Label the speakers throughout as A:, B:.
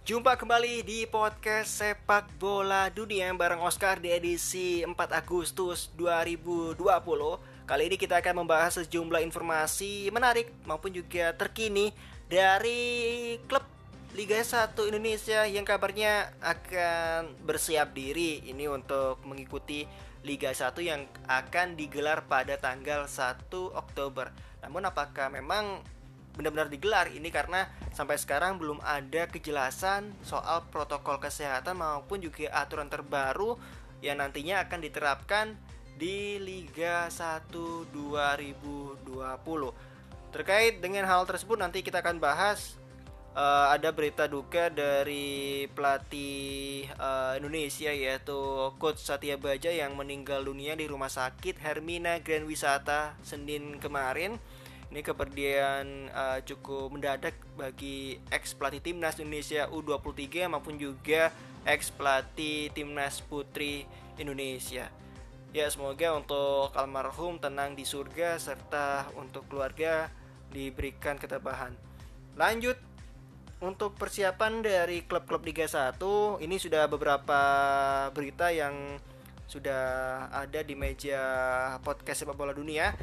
A: Jumpa kembali di podcast sepak bola dunia bareng Oscar di edisi 4 Agustus 2020 Kali ini kita akan membahas sejumlah informasi menarik maupun juga terkini dari klub Liga 1 Indonesia yang kabarnya akan bersiap diri ini untuk mengikuti Liga 1 yang akan digelar pada tanggal 1 Oktober. Namun apakah memang benar-benar digelar ini karena sampai sekarang belum ada kejelasan soal protokol kesehatan maupun juga aturan terbaru yang nantinya akan diterapkan di Liga 1 2020. Terkait dengan hal tersebut nanti kita akan bahas uh, ada berita duka dari pelatih uh, Indonesia yaitu Coach Satya Baja yang meninggal dunia di Rumah Sakit Hermina Grand Wisata Senin kemarin. Ini kepergian uh, cukup mendadak bagi ex pelatih timnas Indonesia U23 maupun juga ex pelatih timnas putri Indonesia. Ya semoga untuk almarhum tenang di surga serta untuk keluarga diberikan ketabahan. Lanjut untuk persiapan dari klub-klub Liga 1 ini sudah beberapa berita yang sudah ada di meja podcast sepak bola dunia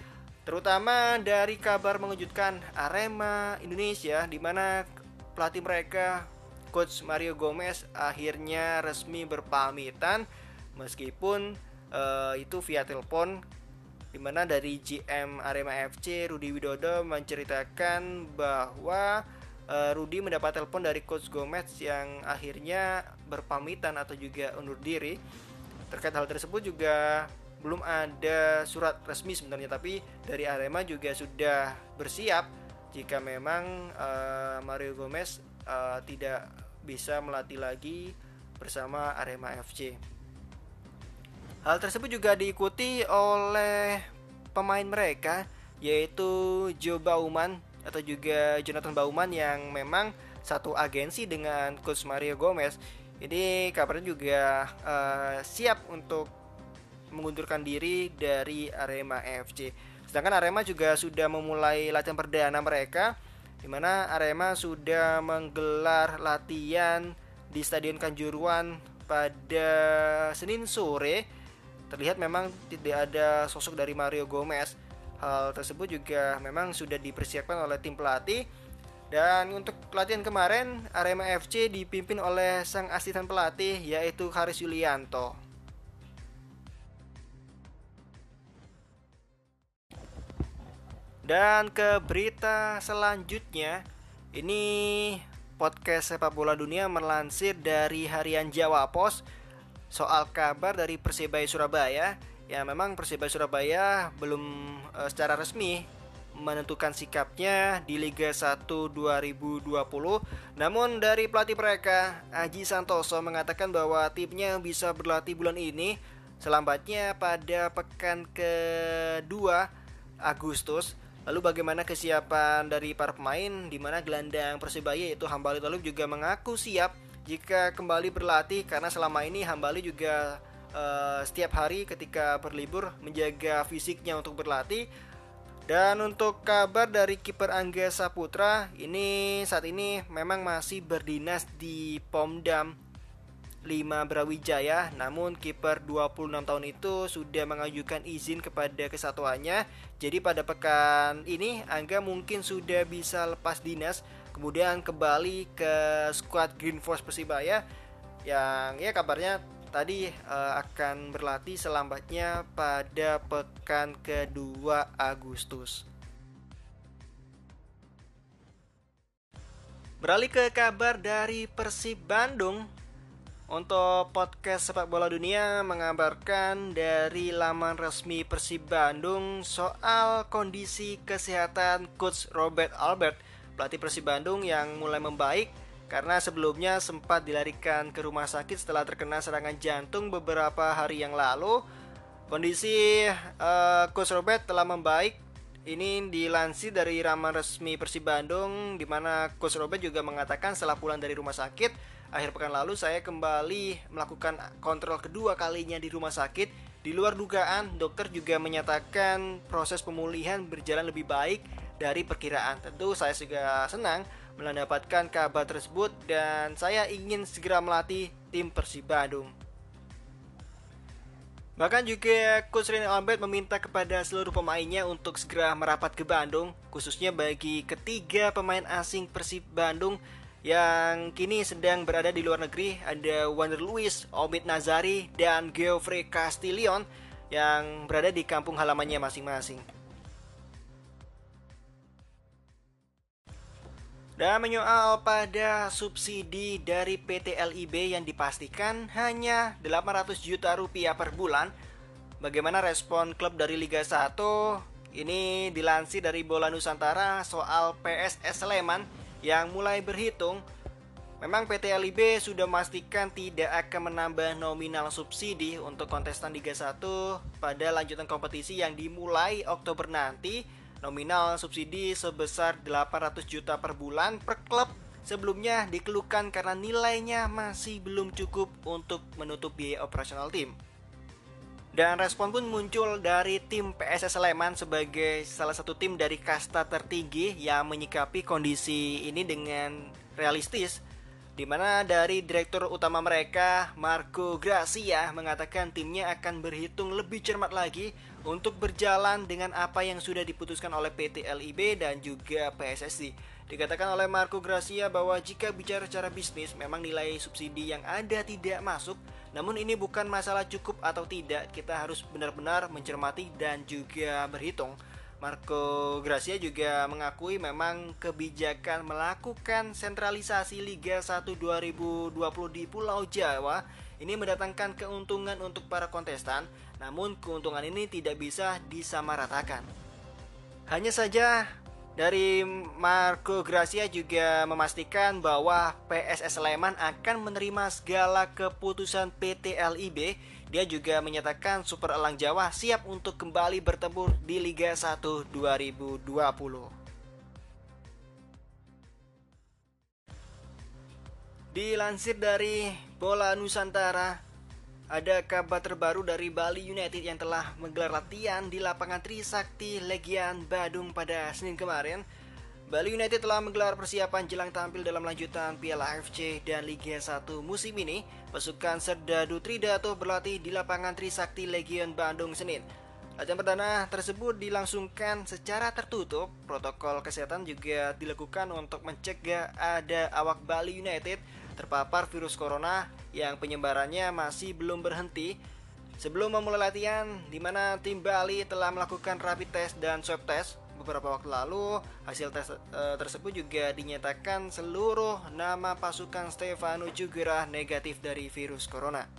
A: terutama dari kabar mengejutkan Arema Indonesia di mana pelatih mereka coach Mario Gomez akhirnya resmi berpamitan meskipun uh, itu via telepon di mana dari GM Arema FC Rudi Widodo menceritakan bahwa uh, Rudy mendapat telepon dari coach Gomez yang akhirnya berpamitan atau juga undur diri. Terkait hal tersebut juga belum ada surat resmi sebenarnya tapi dari Arema juga sudah bersiap jika memang uh, Mario Gomez uh, tidak bisa melatih lagi bersama Arema FC. Hal tersebut juga diikuti oleh pemain mereka yaitu Joe Bauman atau juga Jonathan Bauman yang memang satu agensi dengan coach Mario Gomez. Ini kabarnya juga uh, siap untuk mengundurkan diri dari Arema FC. Sedangkan Arema juga sudah memulai latihan perdana mereka di mana Arema sudah menggelar latihan di Stadion Kanjuruan pada Senin sore. Terlihat memang tidak ada sosok dari Mario Gomez Hal tersebut juga memang sudah dipersiapkan oleh tim pelatih dan untuk latihan kemarin Arema FC dipimpin oleh sang asisten pelatih yaitu Haris Yulianto. Dan ke berita selanjutnya, ini podcast sepak bola dunia melansir dari harian Jawa Pos soal kabar dari Persebaya Surabaya ya memang Persibaya Surabaya belum uh, secara resmi menentukan sikapnya di Liga 1 2020. Namun dari pelatih mereka, Aji Santoso mengatakan bahwa timnya bisa berlatih bulan ini selambatnya pada pekan kedua Agustus. Lalu bagaimana kesiapan dari para pemain? Di mana gelandang Persibaya yaitu Hambali Talib juga mengaku siap jika kembali berlatih? Karena selama ini Hambali juga uh, setiap hari ketika berlibur menjaga fisiknya untuk berlatih. Dan untuk kabar dari kiper Angga Saputra, ini saat ini memang masih berdinas di Pomdam 5 Brawijaya namun kiper 26 tahun itu sudah mengajukan izin kepada kesatuannya jadi pada pekan ini Angga mungkin sudah bisa lepas dinas kemudian kembali ke skuad Green Force Persibaya yang ya kabarnya tadi uh, akan berlatih selambatnya pada pekan kedua Agustus. Beralih ke kabar dari Persib Bandung. Untuk podcast sepak bola dunia mengabarkan dari laman resmi Persib Bandung soal kondisi kesehatan coach Robert Albert, pelatih Persib Bandung yang mulai membaik karena sebelumnya sempat dilarikan ke rumah sakit setelah terkena serangan jantung beberapa hari yang lalu. Kondisi uh, Coach Robert telah membaik. Ini dilansir dari raman resmi Persib Bandung di mana Coach Robert juga mengatakan setelah pulang dari rumah sakit akhir pekan lalu saya kembali melakukan kontrol kedua kalinya di rumah sakit. Di luar dugaan, dokter juga menyatakan proses pemulihan berjalan lebih baik dari perkiraan. Tentu saya juga senang mendapatkan kabar tersebut dan saya ingin segera melatih tim Persib Bandung. Bahkan juga Coach Rene Albert meminta kepada seluruh pemainnya untuk segera merapat ke Bandung, khususnya bagi ketiga pemain asing Persib Bandung yang kini sedang berada di luar negeri. Ada Wander Luis, Omid Nazari, dan Geoffrey Castillion yang berada di kampung halamannya masing-masing. Dan menyoal pada subsidi dari PT LIB yang dipastikan hanya 800 juta rupiah per bulan. Bagaimana respon klub dari Liga 1? Ini dilansir dari Bola Nusantara soal PSS Sleman yang mulai berhitung Memang PT LIB sudah memastikan tidak akan menambah nominal subsidi untuk kontestan Liga 1 pada lanjutan kompetisi yang dimulai Oktober nanti Nominal subsidi sebesar 800 juta per bulan per klub sebelumnya dikeluhkan karena nilainya masih belum cukup untuk menutup biaya operasional tim. Dan respon pun muncul dari tim PSS Sleman sebagai salah satu tim dari kasta tertinggi yang menyikapi kondisi ini dengan realistis di mana dari direktur utama mereka Marco Gracia mengatakan timnya akan berhitung lebih cermat lagi untuk berjalan dengan apa yang sudah diputuskan oleh PT LIB dan juga PSSI. Dikatakan oleh Marco Gracia bahwa jika bicara secara bisnis memang nilai subsidi yang ada tidak masuk, namun ini bukan masalah cukup atau tidak, kita harus benar-benar mencermati dan juga berhitung. Marco Gracia juga mengakui memang kebijakan melakukan sentralisasi Liga 1 2020 di Pulau Jawa ini mendatangkan keuntungan untuk para kontestan, namun keuntungan ini tidak bisa disamaratakan. Hanya saja dari Marco Gracia juga memastikan bahwa PSS Sleman akan menerima segala keputusan PT LIB dia juga menyatakan Super Elang Jawa siap untuk kembali bertempur di Liga 1 2020. Dilansir dari Bola Nusantara, ada kabar terbaru dari Bali United yang telah menggelar latihan di lapangan Trisakti Legian Badung pada Senin kemarin Bali United telah menggelar persiapan jelang tampil dalam lanjutan Piala AFC dan Liga 1 musim ini. Pasukan Serdadu Tridato berlatih di lapangan Trisakti Legion Bandung Senin. Latihan perdana tersebut dilangsungkan secara tertutup. Protokol kesehatan juga dilakukan untuk mencegah ada awak Bali United terpapar virus corona yang penyebarannya masih belum berhenti. Sebelum memulai latihan, di mana tim Bali telah melakukan rapid test dan swab test, beberapa waktu lalu hasil tes e, tersebut juga dinyatakan seluruh nama pasukan Stefano Jugera negatif dari virus corona.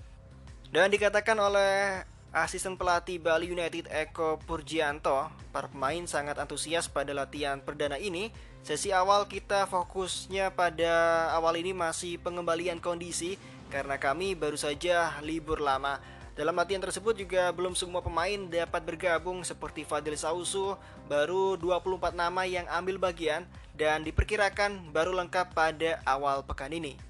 A: Dan dikatakan oleh asisten pelatih Bali United Eko Purjianto, para pemain sangat antusias pada latihan perdana ini. Sesi awal kita fokusnya pada awal ini masih pengembalian kondisi karena kami baru saja libur lama dalam latihan tersebut juga belum semua pemain dapat bergabung seperti Fadil Sausu, baru 24 nama yang ambil bagian dan diperkirakan baru lengkap pada awal pekan ini.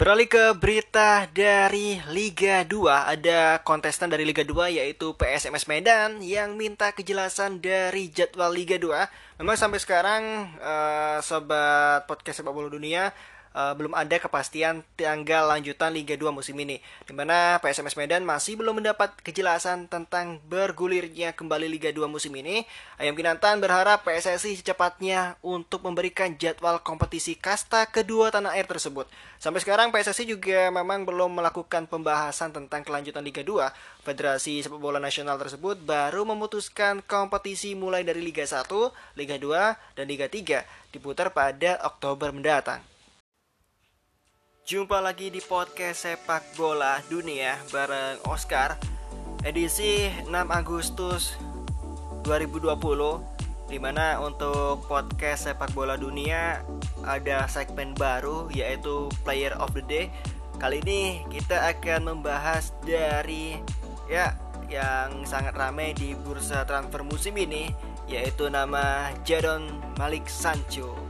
A: Beralih ke berita dari Liga 2, ada kontestan dari Liga 2 yaitu PSMS Medan yang minta kejelasan dari jadwal Liga 2. Memang sampai sekarang uh, sobat podcast sepak bola dunia uh, belum ada kepastian tanggal lanjutan Liga 2 musim ini, di mana PSMS Medan masih belum mendapat kejelasan tentang bergulirnya kembali Liga 2 musim ini. Ayam Kinantan berharap PSSI secepatnya untuk memberikan jadwal kompetisi kasta kedua tanah air tersebut. Sampai sekarang PSSI juga memang belum melakukan pembahasan tentang kelanjutan Liga 2. Federasi Sepak Bola Nasional tersebut baru memutuskan kompetisi mulai dari Liga 1, Liga 2, dan Liga 3 diputar pada Oktober mendatang. Jumpa lagi di podcast sepak bola dunia bareng Oscar. Edisi 6 Agustus 2020 Di mana untuk podcast sepak bola dunia ada segmen baru yaitu Player of the Day. Kali ini kita akan membahas dari ya yang sangat ramai di bursa transfer musim ini yaitu nama Jadon Malik Sancho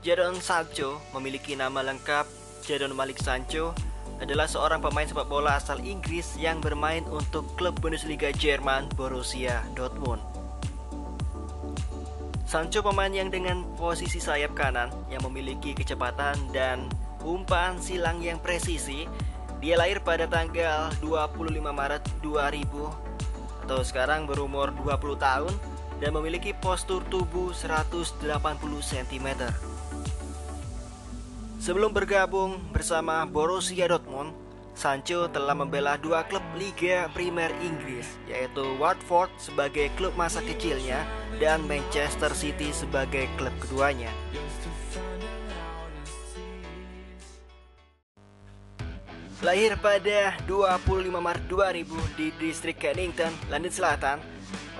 A: Jadon Sancho memiliki nama lengkap Jadon Malik Sancho, adalah seorang pemain sepak bola asal Inggris yang bermain untuk klub Bundesliga Jerman Borussia Dortmund. Sancho pemain yang dengan posisi sayap kanan yang memiliki kecepatan dan umpan silang yang presisi. Dia lahir pada tanggal 25 Maret 2000 atau sekarang berumur 20 tahun dan memiliki postur tubuh 180 cm. Sebelum bergabung bersama Borussia Dortmund, Sancho telah membela dua klub Liga Primer Inggris, yaitu Watford sebagai klub masa kecilnya dan Manchester City sebagai klub keduanya. Lahir pada 25 Maret 2000 di distrik Kennington, London Selatan,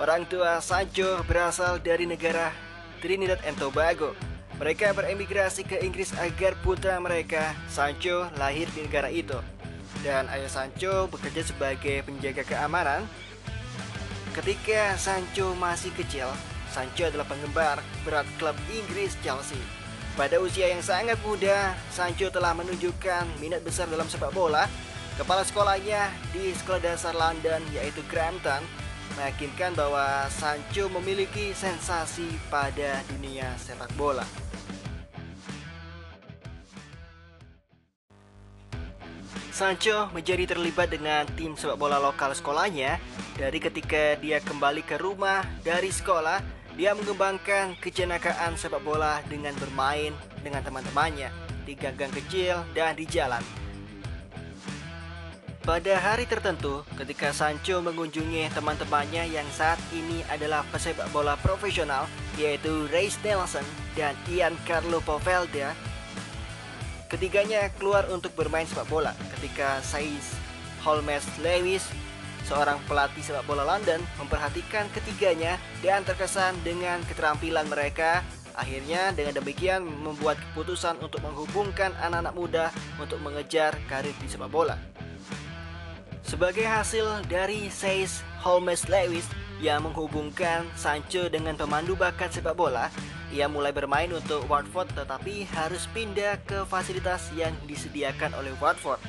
A: orang tua Sancho berasal dari negara Trinidad and Tobago mereka beremigrasi ke Inggris agar putra mereka, Sancho, lahir di negara itu. Dan ayah Sancho bekerja sebagai penjaga keamanan. Ketika Sancho masih kecil, Sancho adalah penggemar berat klub Inggris Chelsea. Pada usia yang sangat muda, Sancho telah menunjukkan minat besar dalam sepak bola. Kepala sekolahnya di sekolah dasar London yaitu Crampton meyakinkan bahwa Sancho memiliki sensasi pada dunia sepak bola. Sancho menjadi terlibat dengan tim sepak bola lokal sekolahnya dari ketika dia kembali ke rumah dari sekolah dia mengembangkan kejenakaan sepak bola dengan bermain dengan teman-temannya di ganggang kecil dan di jalan. Pada hari tertentu, ketika Sancho mengunjungi teman-temannya yang saat ini adalah pesepak bola profesional, yaitu Ray Nelson dan Ian Carlo Povelda, Ketiganya keluar untuk bermain sepak bola ketika Saiz Holmes Lewis, seorang pelatih sepak bola London, memperhatikan ketiganya dan terkesan dengan keterampilan mereka. Akhirnya dengan demikian membuat keputusan untuk menghubungkan anak-anak muda untuk mengejar karir di sepak bola. Sebagai hasil dari Saiz Holmes Lewis yang menghubungkan Sancho dengan pemandu bakat sepak bola, ia mulai bermain untuk Watford tetapi harus pindah ke fasilitas yang disediakan oleh Watford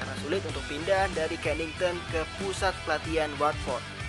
A: karena sulit untuk pindah dari Kennington ke pusat pelatihan Watford.